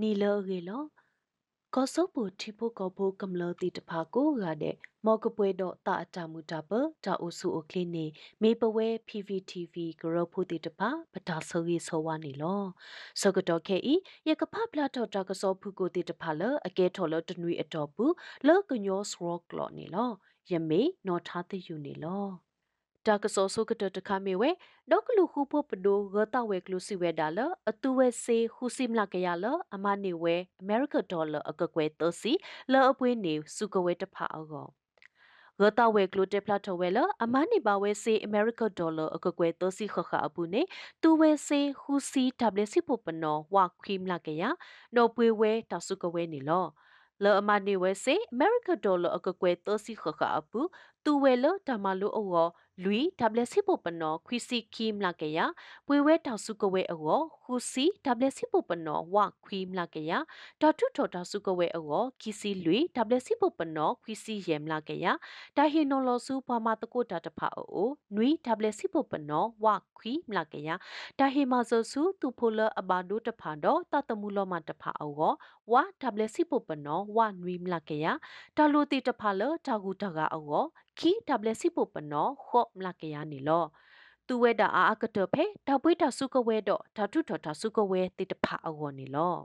နီလောရေလော ကောစောပူတီဖို့ကောဖို့ကမ္လတိတဖာကိုရတဲ့မော်ကပွဲတော့တာအတမှုတာပတာအိုဆူအိုကလင်းနေမေပဝဲ PVTV ဂရဖို့တိတဖာပတာဆိုရီဆိုဝါနေလောစကတော့ခဲဤရကဖပလာတော့တာကစောဖုကိုတိတဖာလအကဲထော်လတနွေအတော်ပူလောကညောစရောကလောနေလောယမေနော်ထားတဲ့ယူနေလော တာကစောဆုကတတခမေဝဲဒေါကလူခုဖို့ပဒိုဂတာဝဲကလူစီဝဲဒါလအတူဝဲစေဟူစီမလာကရလအမနေဝဲအမေရိကဒေါ်လာအကကွဲသစီလောအပွေးနေစုကဝဲတဖာအောဂတာဝဲကလူတက်ဖလာထဝဲလအမနေပါဝဲစေအမေရိကဒေါ်လာအကကွဲသစီခခအပူနေတူဝဲစေဟူစီဒဘလစီပိုပနောဝါခွီမလာကရနော်ပွေဝဲတဆုကဝဲနေလောလောအမနေဝဲစေအမေရိကဒေါ်လာအကကွဲသစီခခအပူ တူဝဲလတမလူအောလူီ WC ပိုပနောခွီစီခီမလာကရပွေဝဲတောက်စုကဝဲအောခူစီ WC ပိုပနောဝခွီမလာကရဒေါ်ထုထော်တောက်စုကဝဲအောခီစီလူီ WC ပိုပနောခွီစီယေမလာကရဒါဟီနိုလောစုပွားမတကုတာတဖာအိုနွီ WC ပိုပနောဝခွီမလာကရဒါဟီမာဇဆူတူဖိုလအဘာဒိုတဖာတော့တတမှုလောမတဖာအောဝ WC ပိုပနောဝနွီမလာကရတာလူတီတဖာလတာဂူတကအော ခီ WC ပိုပနောခော့မလာကရနေလောသူဝဲတာအာအကတဖေတပွေးတာစုကဝဲတော့ဓာတုတော်တာစုကဝဲတိတဖာအောနေလော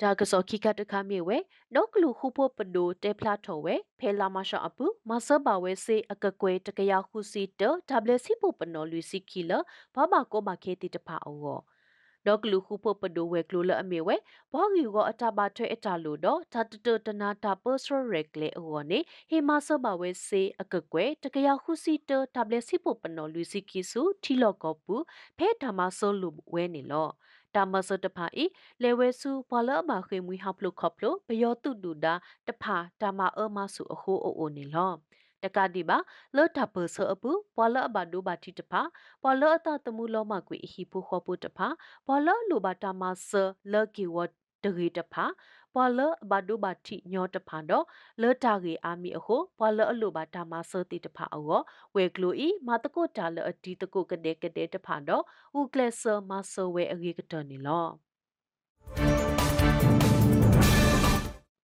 ဒါကစောခိကတခမြေဝဲနောက်ကလူခုဖို့ပဒိုတေဖလာထော်ဝဲဖဲလာမရှောအပူမဆဘဝဲစေအကကွဲတကရခုစီတ WC ပိုပနော်လူစီခီလဘာဘာကိုမခေတိတဖာအော ဒေါကလူခုပပဒိုဝဲကလိုလအမေဝဲဘောဂီကိုအတဘာထွဲအတလို့တော့တတတတနာတာပတ်စရရက်လေအောနေဟေမဆဘဝဲစေအကကွဲတကရခုစီတတဘလက်စီပပနော်လူစီကီဆူထီလော့ကောပူဖဲဓမ္မဆောလူဝဲနေလောတာမဆတဖာဤလေဝဲစုဘလမခေမွေဟပ်လုခပ်လို့ဘယောတုတူတာတဖာတာမအမဆုအဟိုးအိုနေလော တကတိပါလော်တာပဆအပူပွာလအဘဒိုဘာတိတဖာပွာလအတတမှုလောမကွေဟီဖူခောပုတဖာပွာလလိုဘာတာမဆလော်ကီဝတ်တဂီတဖာပွာလဘဒိုဘာတိညောတဖာတော့လော်တာဂေအာမီအဟိုပွာလအလိုဘာတာမဆတိတဖာအောဝေကလိုဤမတကုတာလအဒီတကုကတဲ့ကတဲ့တဖာတော့ဥကလဆာမဆဝဲအဂေကတနီလော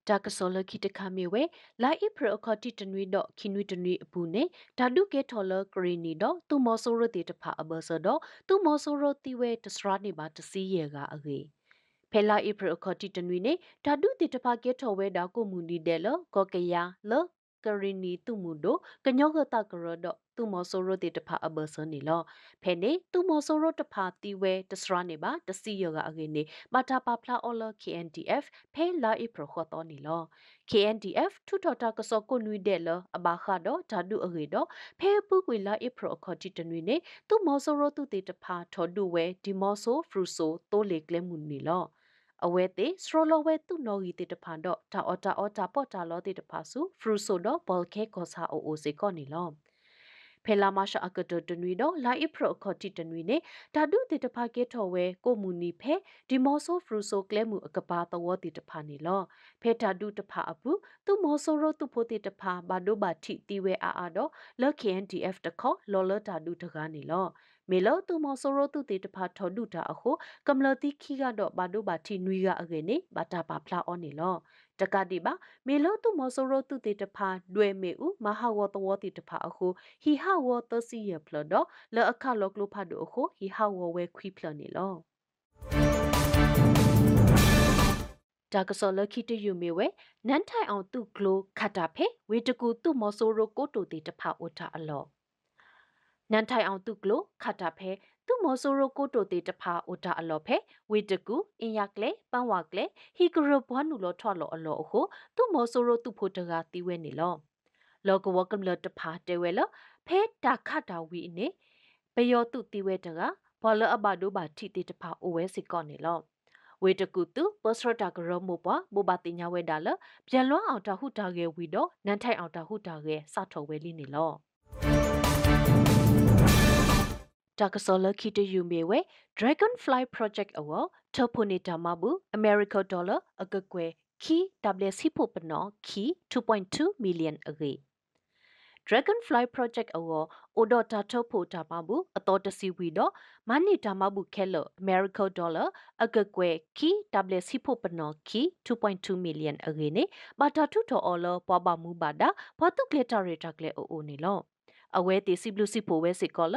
တာကစောလခိတခမေဝဲလာအိပရအခတိတနွေတော့ခိနွေတနွေအပူနေဓာတုကေထော်လကရီနီတော့သူမောဆိုရတိတဖာအဘဆတော့သူမောဆိုရတိဝဲတစရာနေပါတစီရေကအဂေဖဲလာအိပရအခတိတနွေနေဓာတုတိတဖာကေထော်ဝဲတာကိုမူနီတယ်လကောကရလကရီနီတုမှုတို့ကညောကတကရတော့ သူမောဆိုရတိတဖာအဘဆနေလောဖဲနေသူမောဆိုရတဖာတီဝဲတစရနေပါတစီယောကအဂိနေမတာပါဖလာအော်လ KNDF ဖဲလာအိပရခတော်နေလော KNDF ထူထော်တာကစောကိုနွိတဲ့လအဘာခါတော့ဓာတုအဂေတော့ဖဲပူကွေလာအိပရခတိတနွိနေသူမောဆိုရတုတေတဖာထော်ဒူဝဲဒီမောဆိုဖရူဆိုတိုးလေကလဲမှုနေလောအဝဲသေးစထရလဝဲသူနော်ဂီတေတဖန်တော့တာအော်တာအော်တာပေါ့တာလောတေတဖာစုဖရူဆိုတော့ဘောလ်ခဲကောစာအိုအိုစေကောနီလော ဖဲလာမရှာအကတတနွီတော့လာအိဖရခတိတနွီနေဓာတုတေတဖာကေထော်ဝဲကိုမူနီဖဲဒီမောဆိုဖရူဆိုကလဲမှုအကပါတဝတိတဖာနေလောဖဲဓာတုတဖာအပူသူမောဆိုရသူဖိုတေတဖာဘာဒိုဘာတိတီဝဲအာအာတော့လ KNDF တခေါလော်လဓာတုတကားနေလောမေလောသူမောဆိုရိုတုတေတဖာထော်ဒုတာအခုကမ္လတိခိကတော့ဘာဒုဘာတီနွီကအကေနေဘာတာပါဖလာအောနေလော တကတိပါမေလောသူမောဆိုရိုတုတေတဖာဒွေမေဥမဟာဝတဝတိတဖာအခုဟီဟာဝတစီယဖလတော့လောအခလောကလုဖာဒုအခုဟီဟာဝဝဲခွီဖလနေလောတာကစောလခိတယူမေဝဲနန်းထိုင်အောင်သူဂလိုခတ်တာဖေဝေတကူသူမောဆိုရိုကိုတိုတေတဖာအိုတာအလောနန်ထိုင်အောင်သူကလိုခတ်တာဖဲ သူမောဆိုရိုကိုတိုတေတဖာအိုတာအလော်ဖဲဝေတကူအင်ယကလေပန်းဝကလေဟီဂရဘွားနူလောထွာလော်အလော်အခုသူမောဆိုရိုသူဖို့တကတီးဝဲနေလောလောကဝကမလတဖာတဲဝဲလဖဲတာခတ်တာဝီနေပယောသူတီးဝဲတကဘောလအဘဒိုဘာတီတေတဖာအိုဝဲစီကောနေလောဝေတကူတူပစရတာကရမောပွားဘူဘာတင်ညာဝဲဒါလပြန်လွှမ်းအောင်တာဟုတာငယ်ဝီတော့နန်ထိုက်အောင်တာဟုတာငယ်စထော်ဝဲလိနေလော တာကစောလခိတယူမေဝဲ Dragonfly Project အဝထဖို့နေတာမဘူး American Dollar အကကွယ်ခီ WC ဖို့ပနော်ခီ2.2 million အကေ Dragonfly Project အဝအိုဒတာထဖို့တာမဘူးအတော်တစီဝီတော့မနီတာမဘူးခဲလ American Dollar အကကွယ်ခီ WC ဖို့ပနော်ခီ2.2 million အကေနေဘာတာထုထော်အော်လပွားပါမူပါတာဘာတုကလက်တာရတာကလေအိုအိုနေလောအဝဲတီစီဘလူးစီဖိုဝဲစီကောလ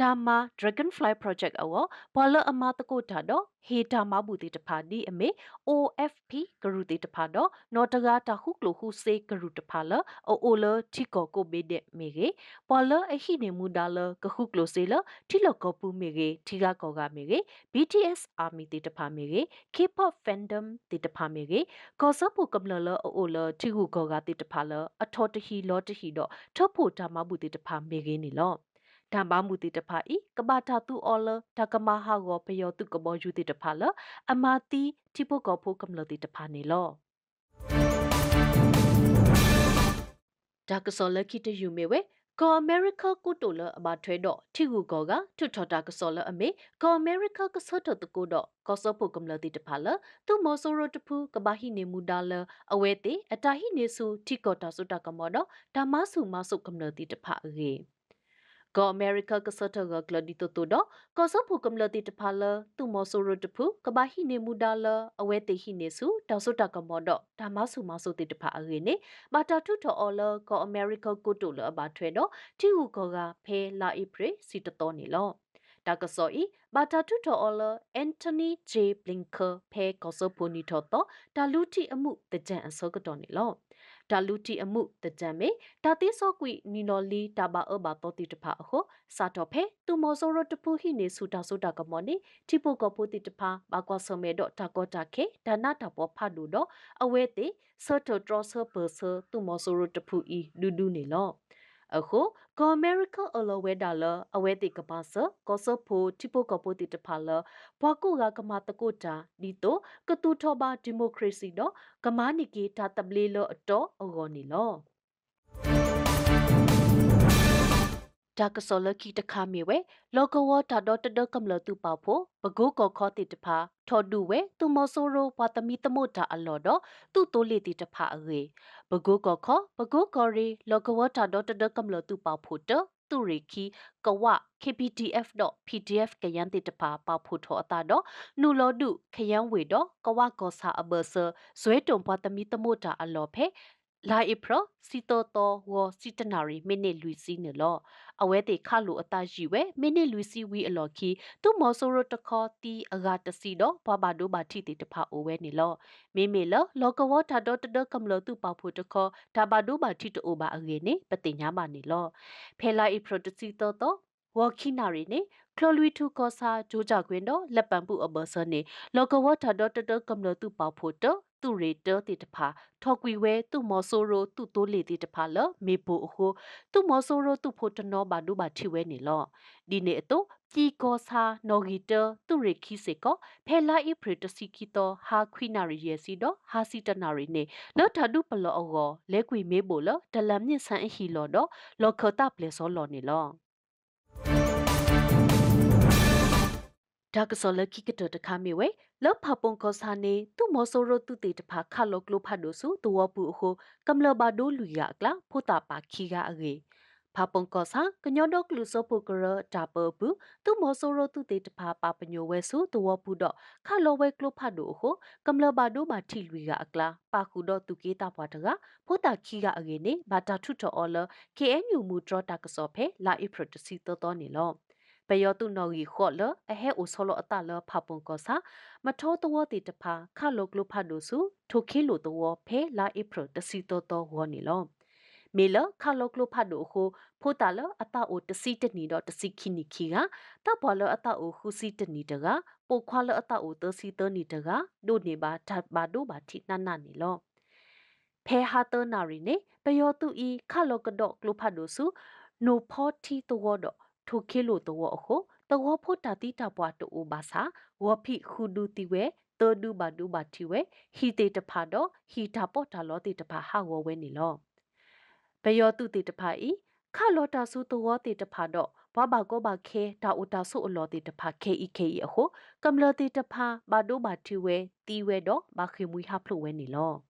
ဒါမာ Dragonfly Project အဝဘလအမတကိုတာတော့ဟေတာမဘူတီတဖာဒီအမေ OFP ဂရုတီတဖာတော့နော်တကားတာခုကလိုခုစေဂရုတဖာလအိုအိုလတီကောကိုဘေဒမေကေပေါ်လအဟိနေမူဒါလကခုကလိုစေလတီလကောပူမေကေထီကကောကမေကေ BTS Army တီတဖာမေကေ K-pop fandom တီတဖာမေကေကောစပူကမလလအိုအိုလတီဟုကောကတီတဖာလအထော်တဟီလောတဟီတော့ထဖို့တာမဘူတီတဖာမေကေနီလော ဓမ္မမူတိတဖာဤကဘာတာတူအော်လတကမဟာဂောပယောတုကဘောယူတိတဖာလအမာတီတိပုကောဖိုကမလတိတဖာနေလောဒါကစောလခိတယူမေဝဲကောအမေရိကကိုတိုလအမထွဲတော့ထိကူကောကထွတ်ထော်တာကစောလအမေကောအမေရိကကဆော့တတကိုတော့ကောစောဖို့ကမလတိတဖာလသူမောဆိုရတဖူကဘာဟိနေမူဒါလအဝဲတေအတာဟိနေဆူထိကောတာဆုတာကမောတော့ဓမ္မဆုမဆုကမလတိတဖာအေ ကောအမေရိကကစတဂကလဒီတိုတိုဒကောဆဖုကမလတိတဖာလသူမောဆိုရတဖုကဘာဟိနေမူဒါလအဝဲတေဟိနေစုတောက်ဆုတကမောဒဓမ္မဆုမဆုတိတဖာအရေနေဘာတာထုထောအော်လကောအမေရိကကိုတိုလအဘာထွဲတော့တီဟုကောကဖဲလာအိပရစီတတော်နေလောတာကစောဤဘာတာထုထောအော်လအန်တိုနီဂျေဘလင်ကာဖဲကောဆပိုနီထောတော့တာလူတီအမှုတကြံအစောကတော်နေလော ဒါလူတီအမှုတကြံမေဒါတိစောကွီနီနော်လီတာဘာအဘာတောတိတဖာအခုစာတော့ဖဲတူမောဆိုရတပူဟိနေဆူတာဆိုတာကမောနေတိပုကပုတိတဖာဘာကွာဆမေတော့တာကောတာခေဒါနာတာပေါ်ဖတ်လို့တော့အဝဲတိဆော့တော်ဒရဆာပဆာတူမောဆိုရတပူဤဒူဒူနေလော အခုကောအမေရိကအလဝဲဒါလအဝဲတိကပါဆကောဆဖိုတိပိုကပိုတိတဖာလဘွာကုကကမတကုတာဒီတိုကတူထောဘာဒီမိုကရေစီတော့ကမာနိကေတာတပလီလောအတော်အော်နီလောဒါကစောလကီတခါမီဝဲလောကဝတာဒတ်တဒကမလတူပါဖို့ဘဂုကောခောတိတဖာထော်ဒူဝဲသူမဆိုးရိုဝါတမီတမို့တာအလော်တော့သူ့တိုးလေတိတဖာအေ ဘဂုကောခောဘဂုကောရီလောကဝတာဒတ်တဒကမလတူပါဖို့တသူရိခီကဝ kpdf.pdf ကယန်တိတဖာပဖို့ထောအတာတော့နူလောဒုခယန်ဝေတော့ကဝကောစာအဘဆဇွဲတုံပွားတမီတမို့တာအလော်ဖဲ လာဧပြီစီတိုတိုဝစီတနာရီမိနစ်လူစီနလောအဝဲတေခလူအတရှိဝဲမိနစ်လူစီဝီအလော်ခီသူမောဆိုရတခေါ်တီအဂါတစီတော့ဘွားဘာဒိုဘာတီတေတဖာအိုဝဲနေလောမေမေလလောကဝတာတော့တဒကမလသူပဖို့တခေါ်ဒါဘာဒိုဘာတီတိုဘာအငေနေပတိညာမနေလောဖဲလာဧပြီတစီတော့တော့ ဝခိနာရီနေကလိုလူထုကောစာဂျိုးကြကွင်းတော့လက်ပံပုအဘဆနေလောကဝတာတော့တဒကမလသူပဖို့တော့သူရေတတိတဖာထော်ကွီဝဲသူမော်ဆိုရိုသူတိုးလေတိတဖာလမေပူအခုသူမော်ဆိုရိုသူဖို့တနောဘာဒုဘာထိဝဲနေလောဒီနေအတော့ပြည်ကောစာနော်ဂီတသူရေခိစေကောဖဲလာအိပရတစီကီတောဟာခွိနာရီယေစီတော့ဟာစီတနာရီနေလောထဒုပလောအောလဲကွီမေဘိုလဒလမြင့်ဆန်အဟီလောတော့လောခတာပလေစောလောနေလော ဒါကစောလခိကတတခါမီဝဲလောဖပုံကောစာနေသူမောဆိုရတုတေတဖာခလောကလိုဖတ်ဒိုစုတဝပူအခုကမ္လဘာဒိုလူရကလာဖိုတာပါခီကအကေဖပုံကောစာကညောဒိုကလူစောပုကရတာပပူသူမောဆိုရတုတေတဖာပါပညိုဝဲစုတဝပူတော့ခလောဝဲကလိုဖတ်ဒိုအခုကမ္လဘာဒိုမာထီလူရအကလာပါခုတော့သူကေတာဘွားတကဖိုတာခီကအကေနေဘာတာထုတော်အော်လ KNU မူဒရတာကစောဖဲလာအိပရတစီတော်တော်နေလော ပယောတုနော်ကြီးခော့လအဟဲအိုဆောလအတလဖပုံကောစာမထောတဝတိတဖာခလုကလုဖတ်ဒုစုထိုခိလိုတဝဖဲလာဧပြီတစီတောတောဝနီလောမေလခလုကလုဖတ်ဒုခုဖိုတာလအတအိုတစီတနီတော့တစီခိနိခိကတဘောလအတအိုခုစီတနီတကပိုခွာလအတအိုတစီတနီတကဒုနေပါဓာတ်ပါဒုပါထိနနနီလောဖဲဟာတနာရီနေပယောတုဤခလောကဒေါကလုဖတ်ဒုစုနိုဖောတီတဝတော့ ထိုခေလိုတဝအခုတဝဖို့တာတိတာပွားတူဘာစာဝဖိခုဒူတိဝဲတောဒူဘာဒူဘာတီဝဲဟီတေတဖာတော့ဟီတာပေါ်တာလောတေတဖာဟာဝဝဲနေလောဘယောတုတေတဖာဤခလောတာစုတဝတေတဖာတော့ဘာဘာကောဘာခဲတာအိုတာဆုအလောတိတဖာခဲဤခဲဤအဟုကမ္လတိတဖာဘာဒိုဘာတီဝဲတီဝဲတော့ဘာခေမွီဟဖလိုဝဲနေလော